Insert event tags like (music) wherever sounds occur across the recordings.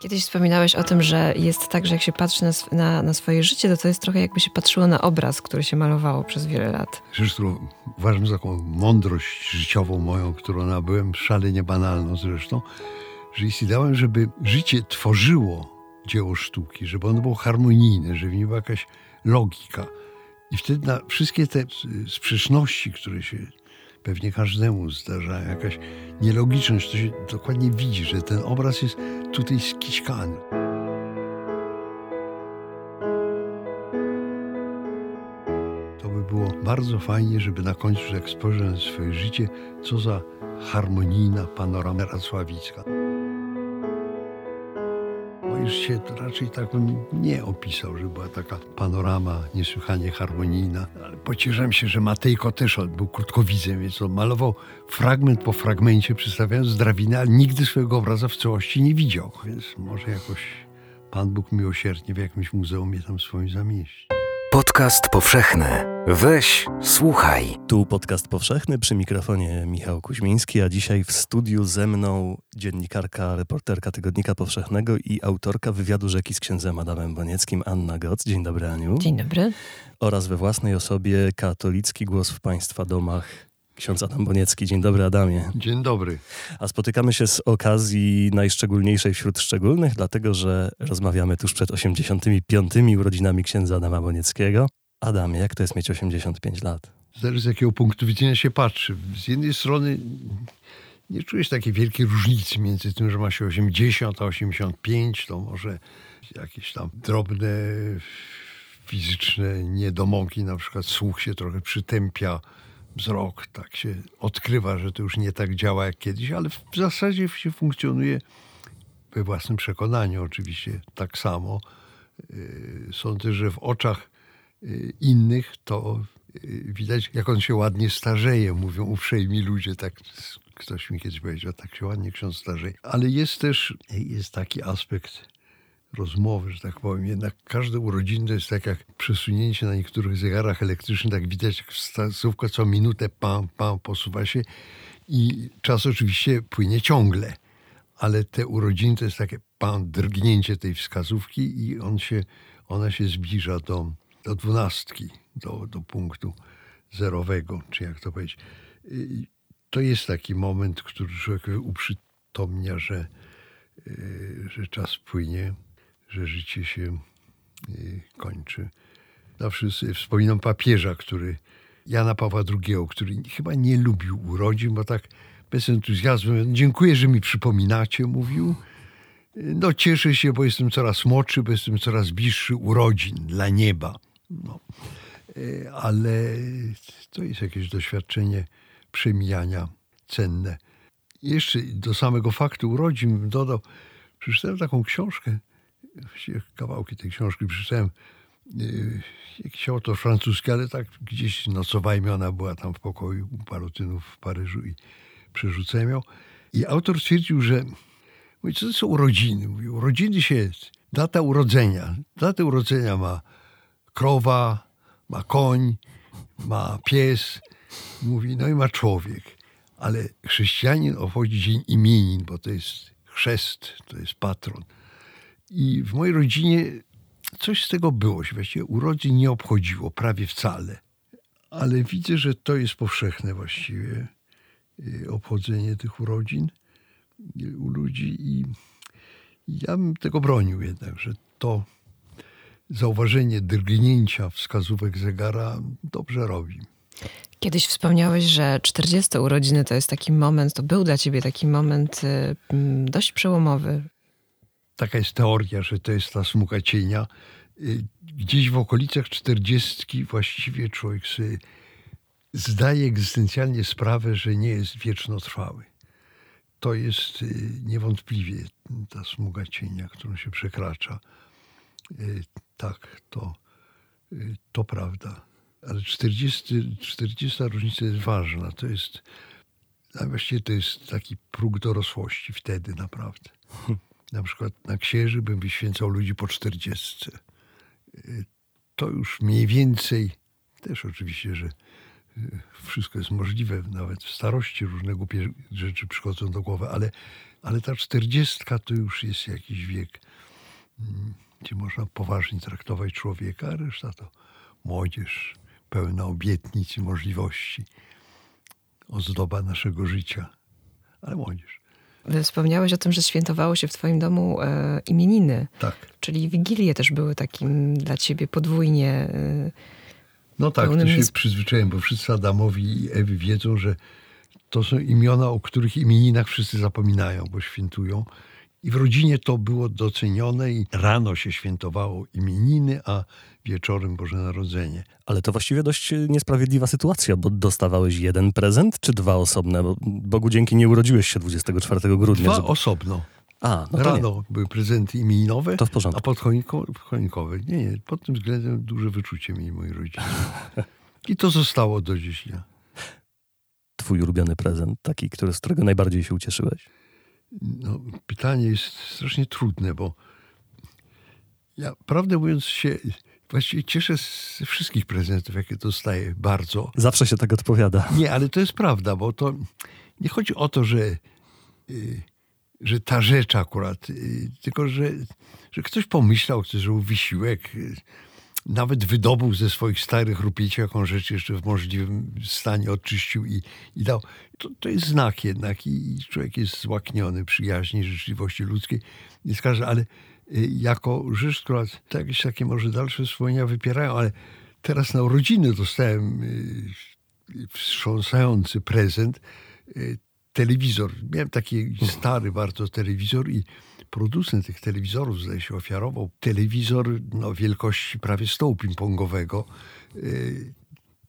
Kiedyś wspominałeś o tym, że jest tak, że jak się patrzy na, na, na, swoje życie, to to jest trochę jakby się patrzyło na obraz, który się malowało przez wiele lat. Rzecz, którą uważam za taką mądrość życiową moją, którą nabyłem, szalenie banalną zresztą, że jest ideałem, żeby życie tworzyło dzieło sztuki, żeby ono było harmonijne, żeby w nim była jakaś logika. I wtedy na wszystkie te sprzeczności, które się pewnie każdemu zdarzają, jakaś nielogiczność, to się dokładnie widzi, że ten obraz jest tutaj skićkany. To by było bardzo fajnie, żeby na końcu, jak spojrzę na swoje życie, co za harmonijna panorama racławicka już się raczej tak bym nie opisał, że była taka panorama niesłychanie harmonijna. Ale pocieszam się, że Matejko też był krótkowidzem, więc on malował fragment po fragmencie, przedstawiając drabinę, ale nigdy swojego obraza w całości nie widział. Więc może jakoś Pan Bóg miłosiernie w jakimś muzeum je tam swoim zamieści. Podcast powszechny. Weź, słuchaj. Tu podcast powszechny przy mikrofonie Michał Kuźmiński, a dzisiaj w studiu ze mną dziennikarka, reporterka Tygodnika Powszechnego i autorka wywiadu rzeki z księdzem Adamem Bonieckim, Anna Goc. Dzień dobry, Aniu. Dzień dobry. Oraz we własnej osobie katolicki głos w Państwa domach, ksiądz Adam Boniecki. Dzień dobry, Adamie. Dzień dobry. A spotykamy się z okazji najszczególniejszej wśród szczególnych, dlatego że rozmawiamy tuż przed 85. urodzinami księdza Adama Bonieckiego. Adamie, jak to jest mieć 85 lat? Zależy z jakiego punktu widzenia się patrzy. Z jednej strony nie czujesz takiej wielkiej różnicy między tym, że ma się 80 a 85, to może jakieś tam drobne fizyczne niedomogi, na przykład słuch się trochę przytępia, wzrok, tak się odkrywa, że to już nie tak działa jak kiedyś, ale w zasadzie się funkcjonuje we własnym przekonaniu oczywiście tak samo. Y, sądzę, że w oczach y, innych to y, widać, jak on się ładnie starzeje, mówią uprzejmi ludzie, tak ktoś mi kiedyś powiedział, tak się ładnie ksiądz starzeje. Ale jest też, jest taki aspekt rozmowy, że tak powiem. Jednak każde urodziny to jest tak jak przesunięcie na niektórych zegarach elektrycznych, tak widać jak wskazówka co minutę pam, pam, posuwa się i czas oczywiście płynie ciągle, ale te urodziny to jest takie pam, drgnięcie tej wskazówki i on się, ona się zbliża do, do dwunastki, do, do punktu zerowego, czy jak to powiedzieć. To jest taki moment, który człowiek uprzytomnia, że, y, że czas płynie że życie się y, kończy. Zawsze sobie wspominam papieża, który, Jana Pawła II, który chyba nie lubił urodzin, bo tak bez entuzjazmu, dziękuję, że mi przypominacie, mówił. No cieszę się, bo jestem coraz młodszy, bo jestem coraz bliższy urodzin dla nieba. No. Y, ale to jest jakieś doświadczenie przemijania cenne. Jeszcze do samego faktu urodzin dodał, przeczytałem taką książkę kawałki tej książki przeczytałem. Y, jakiś autor francuski, ale tak gdzieś nocowajmy, ona była tam w pokoju u Parotynów w Paryżu i przerzucałem ją. I autor stwierdził, że mówi, co to są urodziny? Mówi, urodziny się, data urodzenia. Datę urodzenia ma krowa, ma koń, ma pies, mówi, no i ma człowiek. Ale chrześcijanin obchodzi dzień imienin, bo to jest chrzest, to jest patron. I w mojej rodzinie coś z tego było. Właściwie urodzin nie obchodziło prawie wcale. Ale widzę, że to jest powszechne właściwie y, obchodzenie tych urodzin y, u ludzi i ja bym tego bronił jednak, że to zauważenie drgnięcia wskazówek zegara dobrze robi. Kiedyś wspomniałeś, że 40 urodziny to jest taki moment, to był dla ciebie taki moment y, dość przełomowy taka jest teoria, że to jest ta smuga cienia. Y, gdzieś w okolicach czterdziestki właściwie człowiek sobie zdaje egzystencjalnie sprawę, że nie jest wiecznotrwały. To jest y, niewątpliwie ta smuga cienia, którą się przekracza. Y, tak, to, to prawda. Ale 40, 40 różnica jest ważna. To jest, a właściwie to jest taki próg dorosłości wtedy naprawdę. (laughs) na przykład na księży bym wyświęcał ludzi po czterdziestce. Y, to już mniej więcej, też oczywiście, że wszystko jest możliwe, nawet w starości różne głupie rzeczy przychodzą do głowy, ale, ale ta czterdziestka to już jest jakiś wiek, mm, gdzie można poważnie traktować człowieka, a reszta to młodzież pełna obietnic i możliwości, ozdoba naszego życia, ale młodzież. Wspomniałeś o tym, że świętowało się w twoim domu e, imieniny. Tak. Czyli wigilie też były takim dla ciebie podwójnie e, No tak, to się nies- przyzwyczaiłem, bo wszyscy Adamowi i Ewy wiedzą, że to są imiona, o których imieninach wszyscy zapominają, bo świętują. I w rodzinie to było docenione i rano się świętowało imieniny, a wieczorem Boże Narodzenie. Ale to właściwie dość niesprawiedliwa sytuacja, bo dostawałeś jeden prezent czy dwa osobne? Bo Bogu dzięki nie urodziłeś się 24 grudnia. Dwa żeby- osobno. A, no to nie. Rano były prezenty imieninowe, To w porządku. a pod choinką, choinkowe. Nie, nie, pod tym względem duże wyczucie mieli moi rodzice. I to zostało do dziś dnia. Twój ulubiony prezent, taki, który, z którego najbardziej się ucieszyłeś? No, pytanie jest strasznie trudne, bo ja prawdę mówiąc się właściwie cieszę ze wszystkich prezentów, jakie dostaję bardzo. Zawsze się tak odpowiada. Nie, ale to jest prawda, bo to nie chodzi o to, że, y, że ta rzecz akurat, y, tylko że, że ktoś pomyślał, ktoś zrobił wysiłek, y, nawet wydobył ze swoich starych rupieci jaką rzecz jeszcze w możliwym stanie oczyścił i, i dał. To, to jest znak jednak i człowiek jest złakniony przyjaźni, życzliwości ludzkiej. Nie ale y, jako rzecz, która jakieś takie może dalsze wspomnienia wypierają, ale teraz na urodziny dostałem y, wstrząsający prezent. y, Telewizor. Miałem taki stary bardzo telewizor i producent tych telewizorów, zdaje się, ofiarował telewizor no, wielkości prawie stołu ping-pongowego. Y,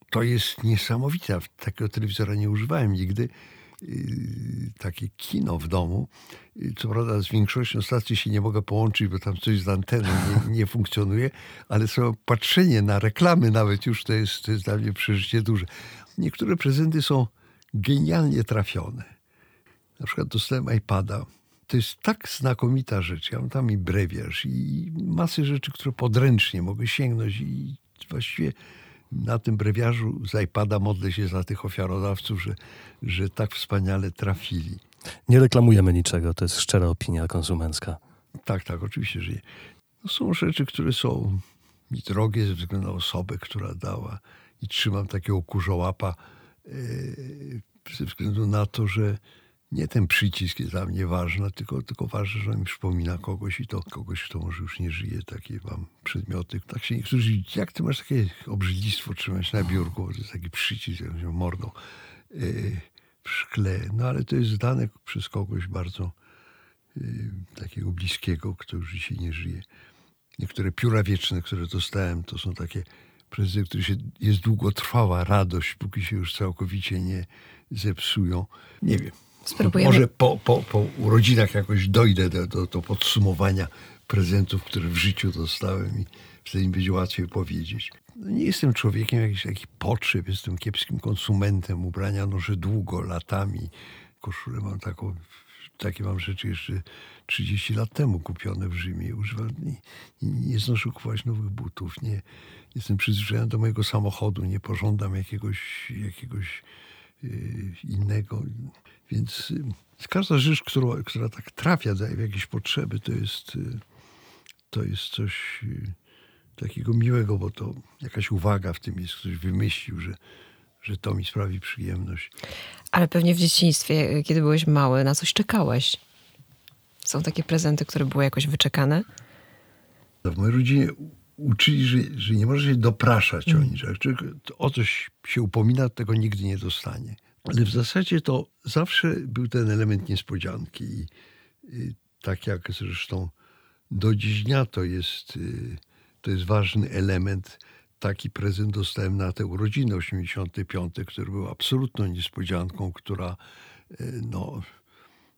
To jest niesamowite. Takiego telewizora nie używałem nigdy. Y, Takie kino w domu. Y, Co prawda z większością stacji się nie mogę połączyć, bo tam coś z anteną nie, nie funkcjonuje, ale samo patrzenie na reklamy nawet już to jest, to jest dla mnie przeżycie duże. Niektóre prezenty są genialnie trafione. Na przykład dostałem iPada. To jest tak znakomita rzecz. Ja mam tam i brewiarz, i masy rzeczy, które podręcznie mogę sięgnąć. I właściwie na tym brewiarzu z iPada modlę się za tych ofiarodawców, że, że tak wspaniale trafili. Nie reklamujemy niczego, to jest szczera opinia konsumencka. Tak, tak, oczywiście, że nie. No są rzeczy, które są mi drogie ze względu na osobę, która dała. I trzymam takiego kurzołapa ze względu na to, że nie ten przycisk jest dla mnie ważny, tylko, tylko ważne, że on mi przypomina kogoś i to kogoś, kto może już nie żyje. Takie mam przedmioty. Tak się niektórzy, jak ty masz takie obrzydlistwo trzymać na biurku, to jest taki przycisk, jak się mordą yy, w szkle. No ale to jest dane przez kogoś bardzo y, takiego bliskiego, kto już dzisiaj nie żyje. Niektóre pióra wieczne, które dostałem, to są takie prezenty, które się, jest długotrwała radość, póki się już całkowicie nie zepsują. Nie wiem. Spróbujemy. Może po, po, po urodzinach jakoś dojdę do, do, do podsumowania prezentów, które w życiu dostałem i wtedy mi będzie łatwiej powiedzieć. No nie jestem człowiekiem jakichś takich potrzeb, jestem kiepskim konsumentem. Ubrania noszę długo, latami. Koszulę mam taką, takie mam rzeczy jeszcze 30 lat temu kupione w Rzymie. Używam, nie, nie znoszę kupować nowych butów. Nie, jestem przyzwyczajony do mojego samochodu. Nie pożądam jakiegoś, jakiegoś y, innego. Więc y, każda rzecz, którą, która tak trafia w jakieś potrzeby, to jest, y, to jest coś y, takiego miłego, bo to jakaś uwaga w tym jest. Ktoś wymyślił, że, że to mi sprawi przyjemność. Ale pewnie w dzieciństwie, kiedy byłeś mały, na coś czekałeś. Są takie prezenty, które były jakoś wyczekane? W mojej rodzinie uczyli, że, że nie może się dopraszać o nic. Jak człowiek o coś się upomina, tego nigdy nie dostanie. Ale w zasadzie to zawsze był ten element niespodzianki. I, i tak jak zresztą do dziś dnia to jest, y, to jest ważny element. Taki prezent dostałem na te urodziny 85, który był absolutną niespodzianką, która y, no,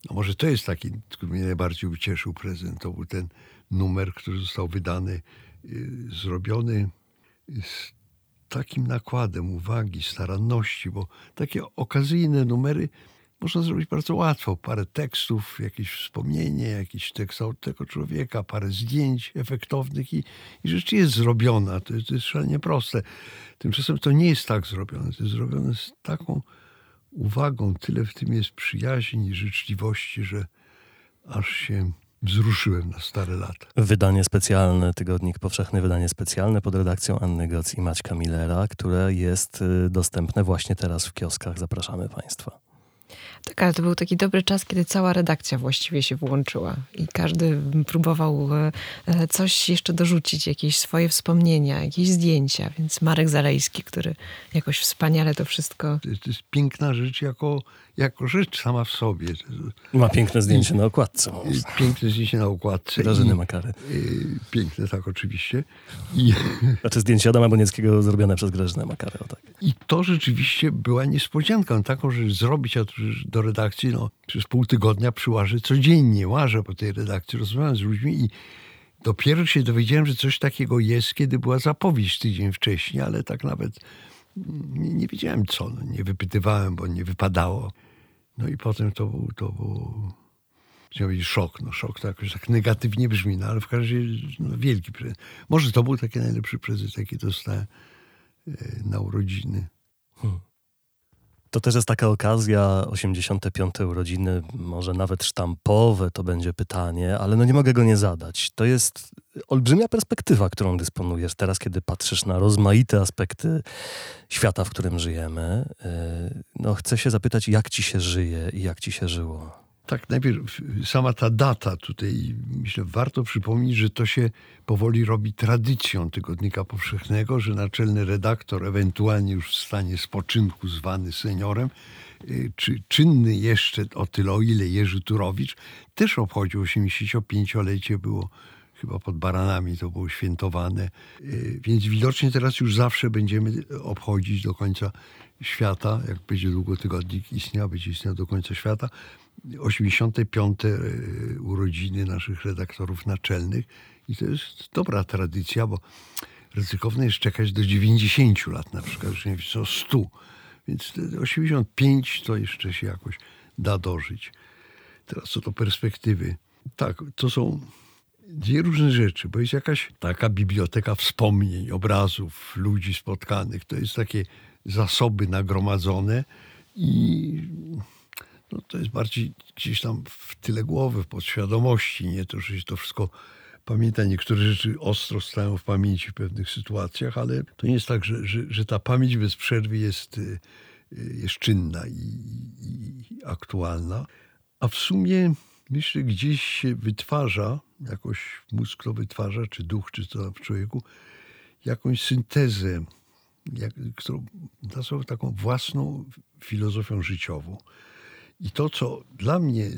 no może to jest taki, który mnie najbardziej ucieszył prezent. To był ten numer, który został wydany, y, zrobiony z takim nakładem uwagi, staranności, bo takie okazyjne numery można zrobić bardzo łatwo. Parę tekstów, jakieś wspomnienie, jakiś tekst tego człowieka, parę zdjęć efektownych i, i rzecz jest zrobiona. To, to jest szalenie proste. Tymczasem to nie jest tak zrobione. To jest zrobione z taką uwagą, tyle w tym jest przyjaźni i życzliwości, że aż się wzruszyłem na stare lata. Wydanie specjalne, Tygodnik Powszechny, wydanie specjalne pod redakcją Anny Goc i Maćka Millera, które jest y, dostępne właśnie teraz w kioskach. Zapraszamy Państwa. Tak, ale to był taki dobry czas, kiedy cała redakcja właściwie się włączyła i każdy próbował e, e, coś jeszcze dorzucić, jakieś swoje wspomnienia, jakieś zdjęcia. Więc Marek Zalejski, który jakoś wspaniale to wszystko. To jest, to jest piękna rzecz jako, jako rzecz sama w sobie. Ma piękne zdjęcie na okładce. Piękne zdjęcie na okładce. Grażyny Makary. Y, piękne, tak, oczywiście. I, znaczy zdjęcie Adama Bonieckiego zrobione przez Grażynę Makarę. O tak. I to rzeczywiście była niespodzianką taką, że zrobić, a do redakcji, no, przez pół tygodnia przyłażę codziennie, łażę po tej redakcji, rozmawiam z ludźmi i dopiero się dowiedziałem, że coś takiego jest, kiedy była zapowiedź tydzień wcześniej, ale tak nawet nie, nie wiedziałem co, no, nie wypytywałem, bo nie wypadało. No i potem to był, to był powiedzieć szok. No szok to jakoś tak negatywnie brzmi, no ale w każdym razie no, wielki prezent. Może to był taki najlepszy prezent, jaki dostałem e, na urodziny. To też jest taka okazja, 85. urodziny, może nawet sztampowe to będzie pytanie, ale no nie mogę go nie zadać. To jest olbrzymia perspektywa, którą dysponujesz teraz, kiedy patrzysz na rozmaite aspekty świata, w którym żyjemy. Y, no chcę się zapytać, jak ci się żyje i jak ci się żyło? Tak, najpierw sama ta data tutaj, myślę, warto przypomnieć, że to się powoli robi tradycją Tygodnika Powszechnego, że naczelny redaktor, ewentualnie już w stanie spoczynku zwany seniorem, y, czy czynny jeszcze o tyle, o ile Jerzy Turowicz, też obchodził 85-lecie, było chyba pod Baranami to było świętowane. Y, więc widocznie teraz już zawsze będziemy obchodzić do końca świata, jak będzie długo tygodnik istniał, będzie istniał do końca świata, 85. E, urodziny naszych redaktorów naczelnych i to jest dobra tradycja, bo ryzykowne jest czekać do 90 lat na przykład, już nie wiem co, 100. Więc 85 to jeszcze się jakoś da dożyć. Teraz co do perspektywy. Tak, to są dwie różne rzeczy, bo jest jakaś taka biblioteka wspomnień, obrazów, ludzi spotkanych. To jest takie zasoby nagromadzone i no to jest bardziej gdzieś tam w tyle głowy, w podświadomości, nie to, że się to wszystko pamięta. Niektóre rzeczy ostro stają w pamięci w pewnych sytuacjach, ale to nie jest tak, że, że, że ta pamięć bez przerwy jest, y, y, jest czynna i, i aktualna. A w sumie myślę, gdzieś się wytwarza, jakoś mózg to wytwarza, czy duch, czy co w człowieku, jakąś syntezę, jak, którą nazwał taką własną filozofią życiową. I to, co dla mnie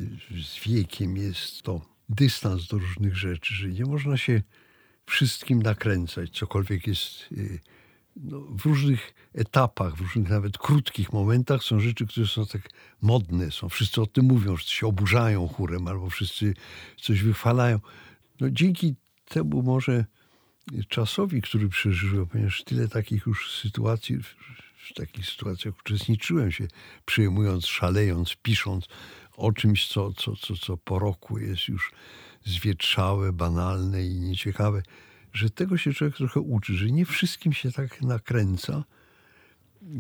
z wiekiem jest to dystans do różnych rzeczy, że nie można się wszystkim nakręcać, cokolwiek jest y, no, w różnych etapach, w różnych nawet krótkich momentach są rzeczy, które są tak modne, są wszyscy o tym mówią, że się oburzają chórem albo wszyscy coś wychwalają. No, dzięki temu może czasowi, który przeżyłem, ponieważ tyle takich już sytuacji w takich sytuacjach uczestniczyłem się, przyjmując, szalejąc, pisząc o czymś, co, co, co, co po roku jest już zwietrzałe, banalne i nieciekawe, że tego się człowiek trochę uczy, że nie wszystkim się tak nakręca.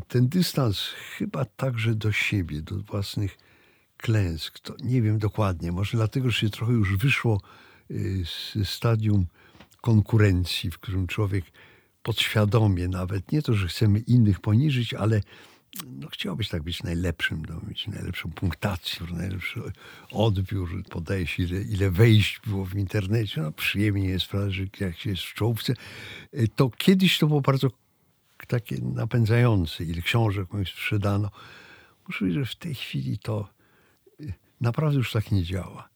Ten dystans chyba także do siebie, do własnych klęsk. To nie wiem dokładnie, może dlatego, że się trochę już wyszło y, z stadium konkurencji, w którym człowiek podświadomie nawet, nie to, że chcemy innych poniżyć, ale no, chciałbyś tak być najlepszym, no, mieć najlepszą punktację, najlepszy odbiór, podaje się ile, ile wejść było w internecie, no przyjemnie jest, że jak się jest w czołówce, to kiedyś to było bardzo takie napędzające, ile książek mi sprzedano. Muszę powiedzieć, że w tej chwili to y, naprawdę już tak nie działa.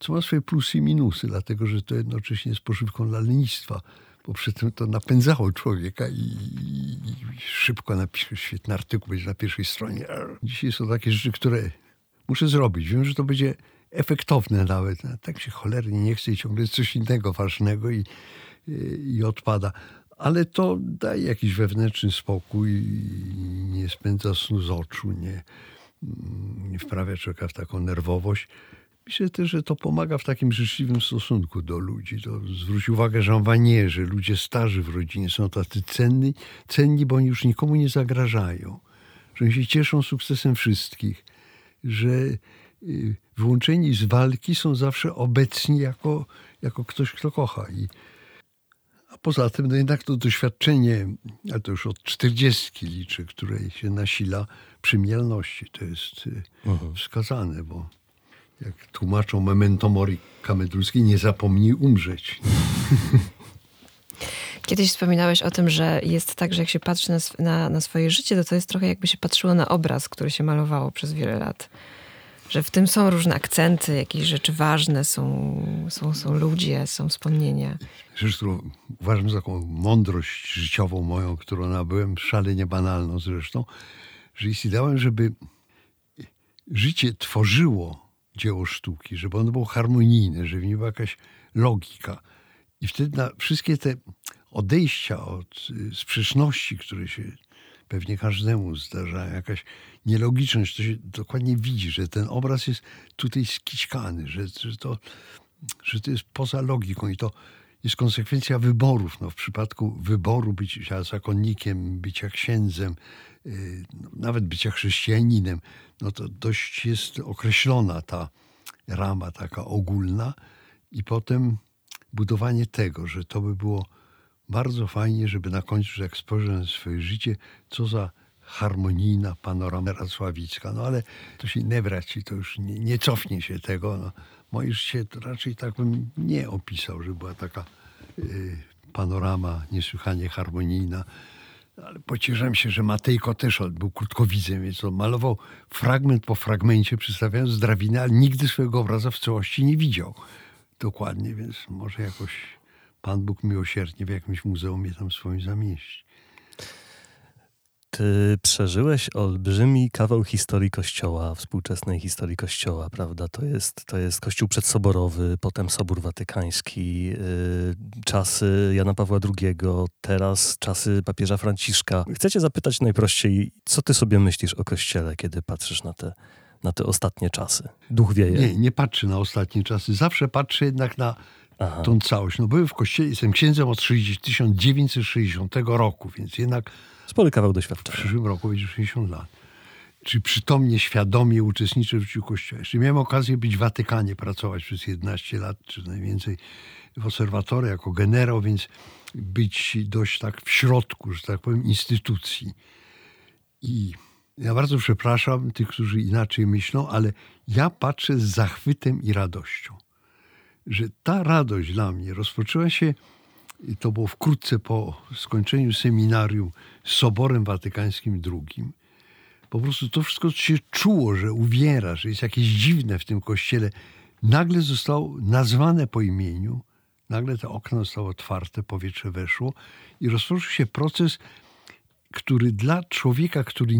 Co ma swoje plusy i minusy, dlatego że to jednocześnie jest pożywką dla lenistwa bo przy tym to napędzało człowieka i, i, i szybko napisze świetny artykuł, będzie na pierwszej stronie. Dzisiaj są takie rzeczy, które muszę zrobić. Wiem, że to będzie efektowne nawet. Tak się cholernie nie chce i ciągle coś innego ważnego i, i, i odpada. Ale to daje jakiś wewnętrzny spokój, nie spędza snu z oczu, nie, nie wprawia człowieka w taką nerwowość. Myślę też, że to pomaga w takim życzliwym stosunku do ludzi. To zwróć uwagę Jean Vanier, że ludzie starzy w rodzinie są tacy cenni, cenni, bo oni już nikomu nie zagrażają. Że oni się cieszą sukcesem wszystkich. Że y, wyłączeni z walki są zawsze obecni jako, jako ktoś, kto kocha. I, a poza tym, no jednak to doświadczenie, ale to już od czterdziestki liczę, które się nasila przy mielności. To jest y, mhm. wskazane, bo jak tłumaczą memento mori Kamedulskiej, nie zapomnij umrzeć. (laughs) Kiedyś wspominałeś o tym, że jest tak, że jak się patrzy na, na, na, swoje życie, to to jest trochę jakby się patrzyło na obraz, który się malowało przez wiele lat. Że w tym są różne akcenty, jakieś rzeczy ważne, są, są, są ludzie, są wspomnienia. Rzecz, którą uważam za taką mądrość życiową moją, którą nabyłem, szalenie banalną zresztą, że jeśli dałem, żeby życie tworzyło dzieło sztuki, żeby ono było harmonijne, żeby w nim była jakaś logika. I wtedy na wszystkie te odejścia od y, sprzeczności, które się pewnie każdemu zdarzają, jakaś nielogiczność, to się dokładnie widzi, że ten obraz jest tutaj skićkany, że, że, to, że to jest poza logiką i to jest konsekwencja wyborów. No, w przypadku wyboru bycia zakonnikiem, bycia księdzem, yy, nawet bycia chrześcijaninem, no to dość jest określona ta rama taka ogólna i potem budowanie tego, że to by było bardzo fajnie, żeby na końcu, jak spojrzę na swoje życie, co za harmonijna panorama racławicka. No ale to się nie wraci, to już nie, nie cofnie się tego. No, moje życie to raczej tak bym nie opisał, że była taka y, panorama niesłychanie harmonijna. Ale pocieszam się, że Matejko też był krótkowidzem, więc on malował fragment po fragmencie, przedstawiając drabinę, ale nigdy swojego obraza w całości nie widział. Dokładnie, więc może jakoś Pan Bóg miłosiernie w jakimś muzeum je tam swoim zamieści. Ty przeżyłeś olbrzymi kawał historii Kościoła, współczesnej historii Kościoła, prawda? To jest, to jest Kościół przedsoborowy, potem Sobór Watykański, yy, czasy Jana Pawła II, teraz czasy papieża Franciszka. Chcę cię zapytać najprościej, co ty sobie myślisz o Kościele, kiedy patrzysz na te, na te ostatnie czasy? Duch wieje. Nie, nie patrzy na ostatnie czasy. Zawsze patrzy jednak na Aha. tą całość. No byłem w kościele, jestem księdzem od 1960 roku, więc jednak Spory kawał doświadczenia. W przyszłym roku będzie 60 lat. Czy przytomnie, świadomie uczestniczę w życiu Kościoła. Jeszcze miałem okazję być w Watykanie, pracować przez 11 lat, czy najwięcej w obserwatorze jako generał, więc być dość tak w środku, że tak powiem, instytucji. I ja bardzo przepraszam tych, którzy inaczej myślą, ale ja patrzę z zachwytem i radością, że ta radość dla mnie rozpoczęła się i to było wkrótce po skończeniu seminarium z Soborem Watykańskim II. Po prostu to wszystko się czuło, że uwiera, że jest jakieś dziwne w tym kościele. Nagle zostało nazwane po imieniu, nagle te okna zostały otwarte, powietrze weszło i rozpoczął się proces, który dla człowieka, który,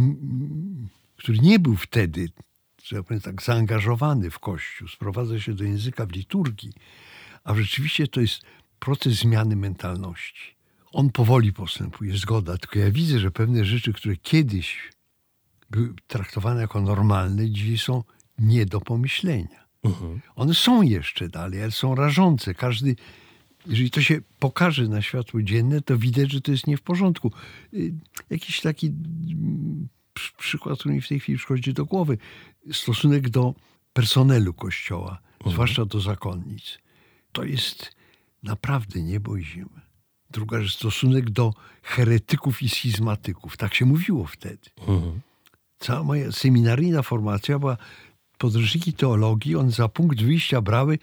który nie był wtedy, że ja powiem tak, zaangażowany w Kościół, sprowadza się do języka w liturgii, a rzeczywiście to jest proces zmiany mentalności. On powoli postępuje, zgoda, tylko ja widzę, że pewne rzeczy, które kiedyś były traktowane jako normalne, dzisiaj są nie do pomyślenia. Uh-huh. One są jeszcze dalej, ale są rażące. Każdy, jeżeli to się pokaże na światło dzienne, to widać, że to jest nie w porządku. Y, jakiś taki mm, przykład, który mi w tej chwili przychodzi do głowy. Stosunek do personelu kościoła, uh-huh. zwłaszcza do zakonnic. To jest naprawdę niebo i ziemia. Druga rzecz, stosunek do heretyków i schizmatyków. Tak się mówiło wtedy. Mhm. Cała moja seminaryjna formacja była podręczniki teologii. One za punkt wyjścia brały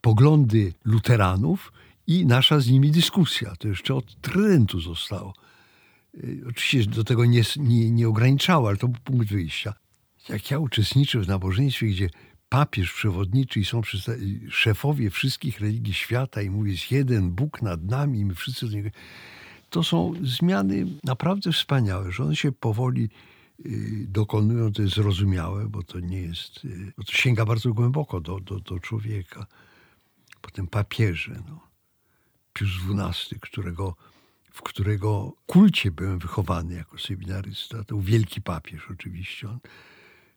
poglądy luteranów i nasza z nimi dyskusja. To jeszcze od Trydentu zostało. Y, oczywiście do tego nie, nie, nie ograniczało, ale to był punkt wyjścia. Jak ja uczestniczę w nabożeństwie, gdzie papież przewodniczy i są szefowie wszystkich religii świata i mówi, jest jeden Bóg nad nami i my wszyscy do niego. To są zmiany naprawdę wspaniałe, że one się powoli y, dokonują, to jest zrozumiałe, bo to nie jest, y, bo to sięga bardzo głęboko do, do, do człowieka. Potem papieże, no. Pius XII, którego, w którego kulcie byłem wychowany jako seminarysta, to był wielki papież oczywiście. On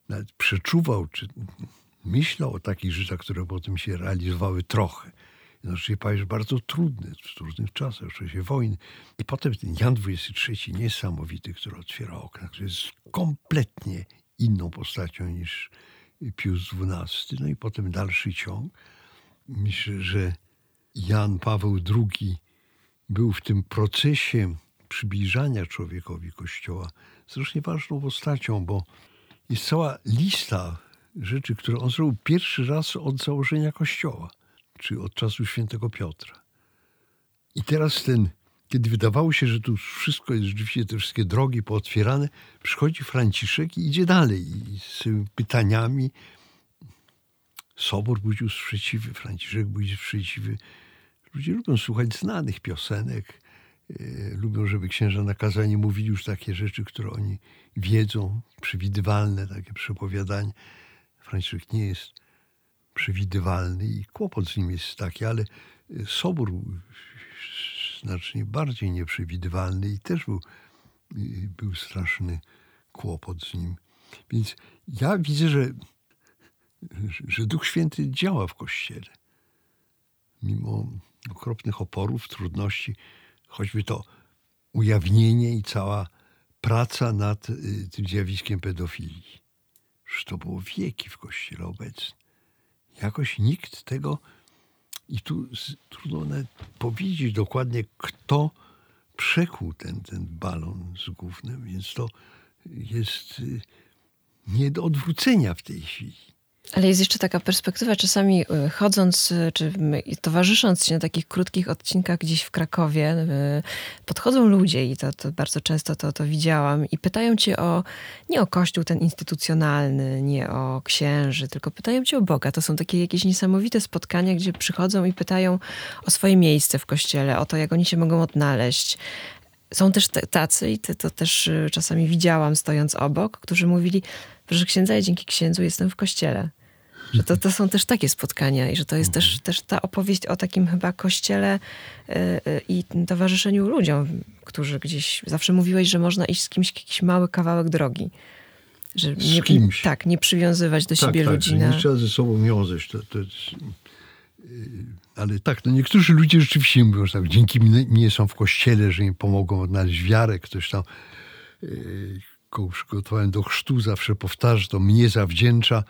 nawet przeczuwał, czy myślał o takich rzeczach, które potem się realizowały trochę. Znaczy papież bardzo trudny, w trudnych czasach, w czasie wojny. I potem ten Jan XXIII, niesamowity, który otwiera okna, który jest kompletnie inną postacią niż Pius XII. No i potem dalszy ciąg. Myślę, że Jan Paweł II był w tym procesie przybliżania człowiekowi Kościoła strasznie ważną postacią, bo jest cała lista rzeczy, które on zrobił pierwszy raz od założenia Kościoła, czy od czasu świętego Piotra. I teraz ten, kiedy wydawało się, że tu wszystko jest rzeczywiście, te wszystkie drogi pootwierane, przychodzi Franciszek i idzie dalej i z pytaniami. Sobor budził sprzeciwy, Franciszek budził sprzeciwy. Ludzie lubią słuchać znanych piosenek, E, lubią, żeby księża nakazani mówili już takie rzeczy, które oni wiedzą, przewidywalne, takie przepowiadanie. Franciszek nie jest przewidywalny i kłopot z nim jest taki, ale Sobór znacznie bardziej nieprzewidywalny i też był, był straszny kłopot z nim. Więc ja widzę, że, że Duch Święty działa w Kościele. Mimo okropnych oporów, trudności, choćby to ujawnienie i cała praca nad y, tym zjawiskiem pedofilii. Już to było wieki w Kościele obecnym. Jakoś nikt tego, i tu trudno nawet powiedzieć dokładnie, kto przekuł ten, ten balon z gównem, więc to jest y, nie do odwrócenia w tej chwili. Ale jest jeszcze taka perspektywa, czasami e, chodząc, e, czy towarzysząc się na takich krótkich odcinkach gdzieś w Krakowie, e, podchodzą ludzie i to, to bardzo często to, to widziałam i pytają cię o, nie o kościół ten instytucjonalny, nie o księży, tylko pytają cię o Boga. To są takie jakieś niesamowite spotkania, gdzie przychodzą i pytają o swoje miejsce w kościele, o to, jak oni się mogą odnaleźć. Są też tacy, i to też czasami widziałam stojąc obok, którzy mówili, proszę księdza, ja dzięki księdzu jestem w kościele. Że to, to są też takie spotkania i że to jest też, mhm. też ta opowieść o takim chyba kościele yy, i towarzyszeniu ludziom, którzy gdzieś, zawsze mówiłeś, że można iść z kimś jakiś mały kawałek drogi. Że nie, z kimś. Tak, nie przywiązywać do tak, siebie tak, ludzi. Na... Nie trzeba ze sobą wiązać. To, to jest, yy, ale tak, no niektórzy ludzie rzeczywiście mówią, że tak, dzięki mnie są w kościele, że im pomogą odnaleźć wiarę. Ktoś tam kogo przygotowałem do chrztu, zawsze powtarza, to mnie zawdzięcza.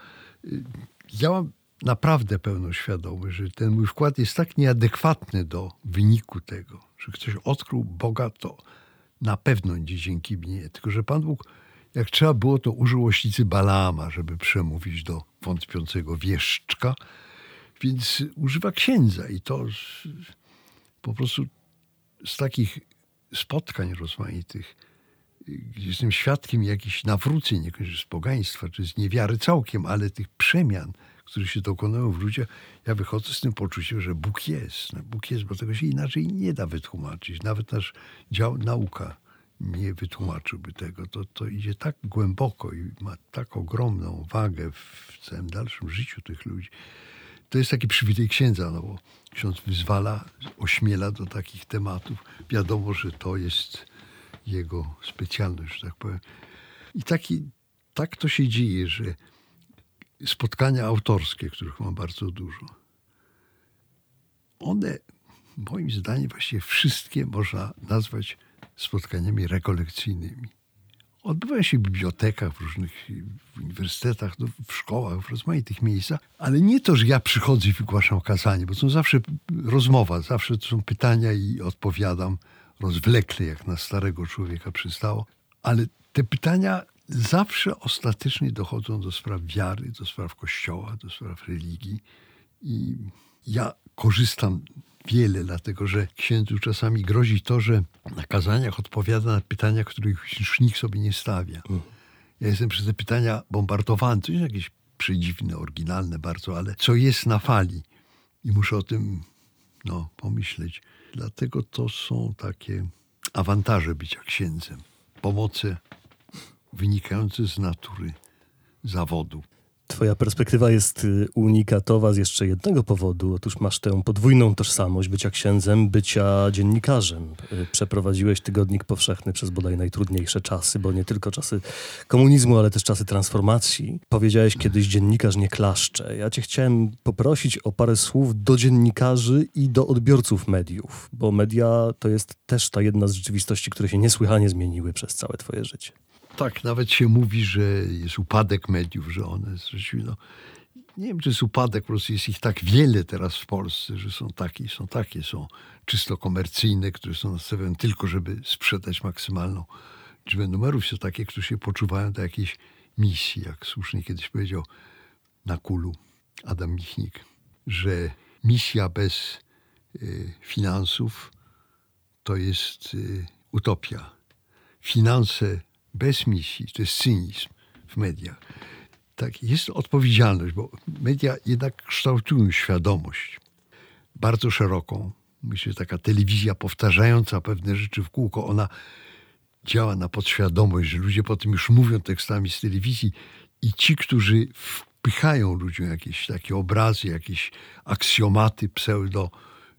Ja mam naprawdę pełną świadomość, że ten mój wkład jest tak nieadekwatny do wyniku tego, że ktoś odkrył Boga, to na pewno nie dzięki mnie. Tylko, że Pan Bóg, jak trzeba było, to użył oślicy Balama, żeby przemówić do wątpiącego wieszczka, więc używa księdza i to z, po prostu z takich spotkań rozmaitych jestem świadkiem jakichś nawróceń, niekoniecznie z pogaństwa, czy z niewiary całkiem, ale tych przemian, które się dokonują w ludziach, ja wychodzę z tym poczuciem, że Bóg jest. No, Bóg jest, bo tego się inaczej nie da wytłumaczyć. Nawet nasz dział nauka nie wytłumaczyłby tego. To, to idzie tak głęboko i ma tak ogromną wagę w całym dalszym życiu tych ludzi. To jest taki przywilej księdza, no bo ksiądz wyzwala, ośmiela do takich tematów. Wiadomo, że to jest jego specjalność, że tak powiem. I taki, tak to się dzieje, że spotkania autorskie, których mam bardzo dużo, one moim zdaniem właściwie wszystkie można nazwać spotkaniami rekolekcyjnymi. Odbywają się w bibliotekach, w różnych uniwersytetach, no, w szkołach, w rozmaitych miejscach, ale nie to, że ja przychodzę i wygłaszam kazanie, bo to zawsze rozmowa, zawsze to są pytania i odpowiadam rozwlekle, jak na starego człowieka przystało, ale te pytania zawsze ostatecznie dochodzą do spraw wiary, do spraw kościoła, do spraw religii. I ja korzystam wiele, dlatego że księdzu czasami grozi to, że na kazaniach odpowiada na pytania, których już nikt sobie nie stawia. Mm. Ja jestem przez te pytania bombardowany. To jest jakieś przedziwne, oryginalne bardzo, ale co jest na fali? I muszę o tym no, pomyśleć. Dlatego to są takie awantaże bycia księdzem. Pomoce wynikające z natury zawodu. Twoja perspektywa jest y, unikatowa z jeszcze jednego powodu. Otóż masz tę podwójną tożsamość bycia księdzem, bycia dziennikarzem. Y, przeprowadziłeś tygodnik powszechny przez bodaj najtrudniejsze czasy, bo nie tylko czasy komunizmu, ale też czasy transformacji. Powiedziałeś kiedyś dziennikarz nie klaszcze. Ja cię chciałem poprosić o parę słów do dziennikarzy i do odbiorców mediów, bo media to jest też ta jedna z rzeczywistości, które się niesłychanie zmieniły przez całe twoje życie. Tak, nawet się mówi, że jest upadek mediów, że one zresztą, no, nie wiem, czy jest upadek, po prostu jest ich tak wiele teraz w Polsce, że są takie, są takie, są czysto komercyjne, które są nastawione tylko, żeby sprzedać maksymalną liczbę numerów. Są takie, które się poczuwają do jakiejś misji, jak słusznie kiedyś powiedział na kulu Adam Michnik, że misja bez y, finansów to jest y, utopia. Finanse bez misji, to jest cynizm w mediach. Tak, jest odpowiedzialność, bo media jednak kształtują świadomość bardzo szeroką. Myślę, że taka telewizja powtarzająca pewne rzeczy w kółko, ona działa na podświadomość, że ludzie potem już mówią tekstami z telewizji i ci, którzy wpychają ludziom jakieś takie obrazy, jakieś aksjomaty pseudo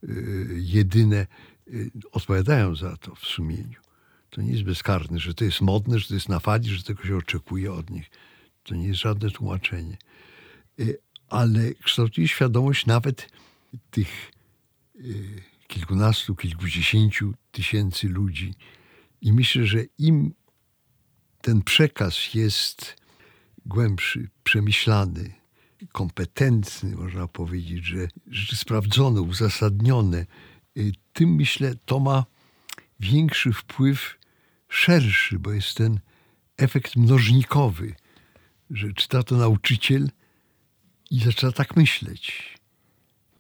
y, jedyne, y, odpowiadają za to w sumieniu. To nie jest bezkarne, że to jest modne, że to jest na fali, że tego się oczekuje od nich. To nie jest żadne tłumaczenie. Y, ale kształtuje świadomość nawet tych y, kilkunastu, kilkudziesięciu tysięcy ludzi. I myślę, że im ten przekaz jest głębszy, przemyślany, kompetentny, można powiedzieć, że rzeczy sprawdzone, uzasadnione, y, tym myślę, to ma większy wpływ, szerszy, bo jest ten efekt mnożnikowy, że czyta to nauczyciel i zaczyna tak myśleć.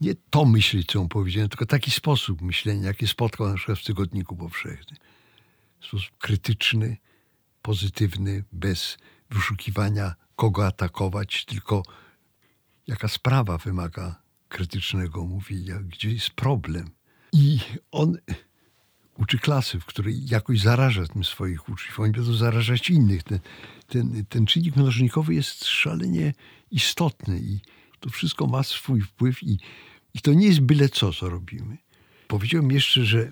Nie to myśleć, co on powiedział, tylko taki sposób myślenia, jaki spotkał na przykład w Tygodniku Powszechnym. Sposób krytyczny, pozytywny, bez wyszukiwania, kogo atakować, tylko jaka sprawa wymaga krytycznego mówienia, gdzie jest problem. I on uczy klasy, w której jakoś zaraża tym swoich uczniów. Oni będą zarażać innych. Ten, ten, ten czynnik mnożnikowy jest szalenie istotny i to wszystko ma swój wpływ i, i to nie jest byle co, co robimy. Powiedziałem jeszcze, że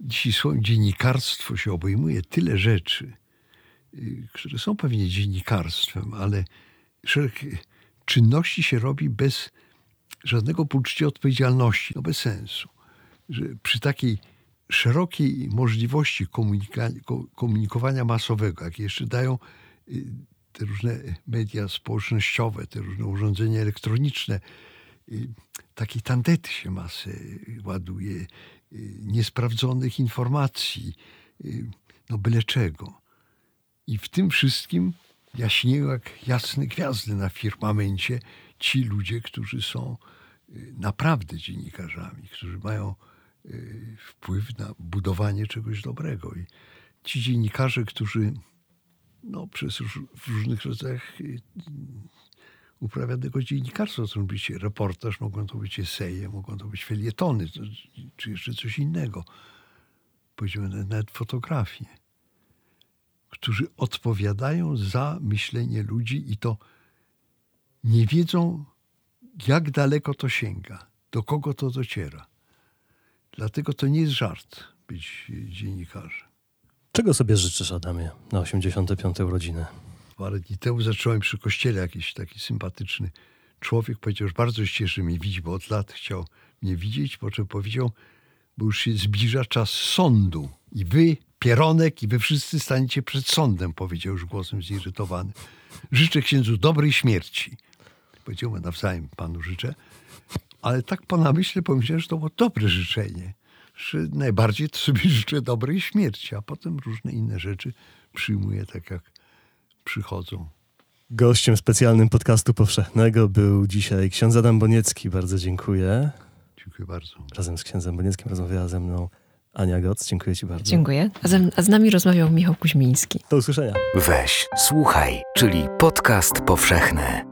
dzisiaj dziennikarstwo się obejmuje tyle rzeczy, y, które są pewnie dziennikarstwem, ale szereg czynności się robi bez żadnego poczucia odpowiedzialności, no bez sensu. Że przy takiej szerokiej możliwości komunikowania masowego, jakie jeszcze dają y, te różne media społecznościowe, te różne urządzenia elektroniczne, y, takiej tandety się masę ładuje, y, niesprawdzonych informacji, no byle czego. I w tym wszystkim jaśnieją jak jasne gwiazdy na firmamencie ci ludzie, którzy są naprawdę dziennikarzami, którzy mają wpływ na budowanie czegoś dobrego. I ci dziennikarze, którzy no, przez w różnych rodzajach y, uprawianego dziennikarstwa, to być reportaż, mogą to być eseje, mogą to być felietony, czy jeszcze coś innego. Powiedziałbym nawet fotografie, którzy odpowiadają za myślenie ludzi i to nie wiedzą, jak daleko to sięga, do kogo to dociera. Dlatego to nie jest żart być dziennikarzem. Czego sobie życzysz, Adamie, na 85. urodziny? Parę dni temu zacząłem przy kościele jakiś taki sympatyczny człowiek. Powiedział, że bardzo się cieszy mnie widzi, bo od lat chciał mnie widzieć. Po czym powiedział, bo już się zbliża czas sądu. I wy, Pieronek, i wy wszyscy staniecie przed sądem, powiedział już głosem zirytowany. Życzę księdzu dobrej śmierci. Powiedział, nawzajem panu życzę. Ale tak po namyśle pomyślałem, że to było dobre życzenie. Że najbardziej to sobie (laughs) życzę dobrej śmierci, a potem różne inne rzeczy przyjmuję tak, jak przychodzą. Gościem specjalnym podcastu powszechnego był dzisiaj ksiądz Adam Boniecki. Bardzo dziękuję. Dziękuję bardzo. Razem z księdzem Bonieckim rozmawiała ze mną Ania Goc. Dziękuję Ci bardzo. Dziękuję. A z, a z nami rozmawiał Michał Kuźmiński. Do usłyszenia. Weź, słuchaj, czyli podcast powszechny.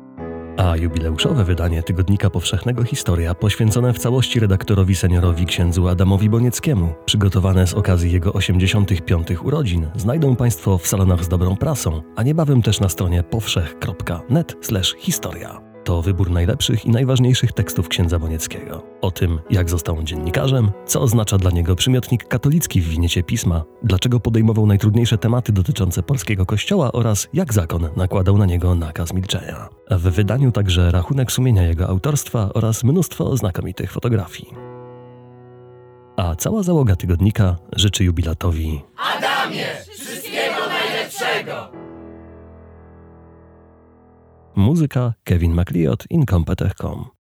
A jubileuszowe wydanie Tygodnika Powszechnego Historia poświęcone w całości redaktorowi seniorowi księdzu Adamowi Bonieckiemu, przygotowane z okazji jego 85. urodzin, znajdą Państwo w salonach z dobrą prasą, a niebawem też na stronie powszech.net/historia. To wybór najlepszych i najważniejszych tekstów księdza Bonieckiego. O tym, jak został on dziennikarzem, co oznacza dla niego przymiotnik katolicki w winiecie pisma, dlaczego podejmował najtrudniejsze tematy dotyczące polskiego kościoła oraz jak zakon nakładał na niego nakaz milczenia. W wydaniu także rachunek sumienia jego autorstwa oraz mnóstwo znakomitych fotografii. A cała załoga tygodnika życzy jubilatowi Adamie, wszystkiego najlepszego! Muzyka Kevin MacLeod, Incompetech.com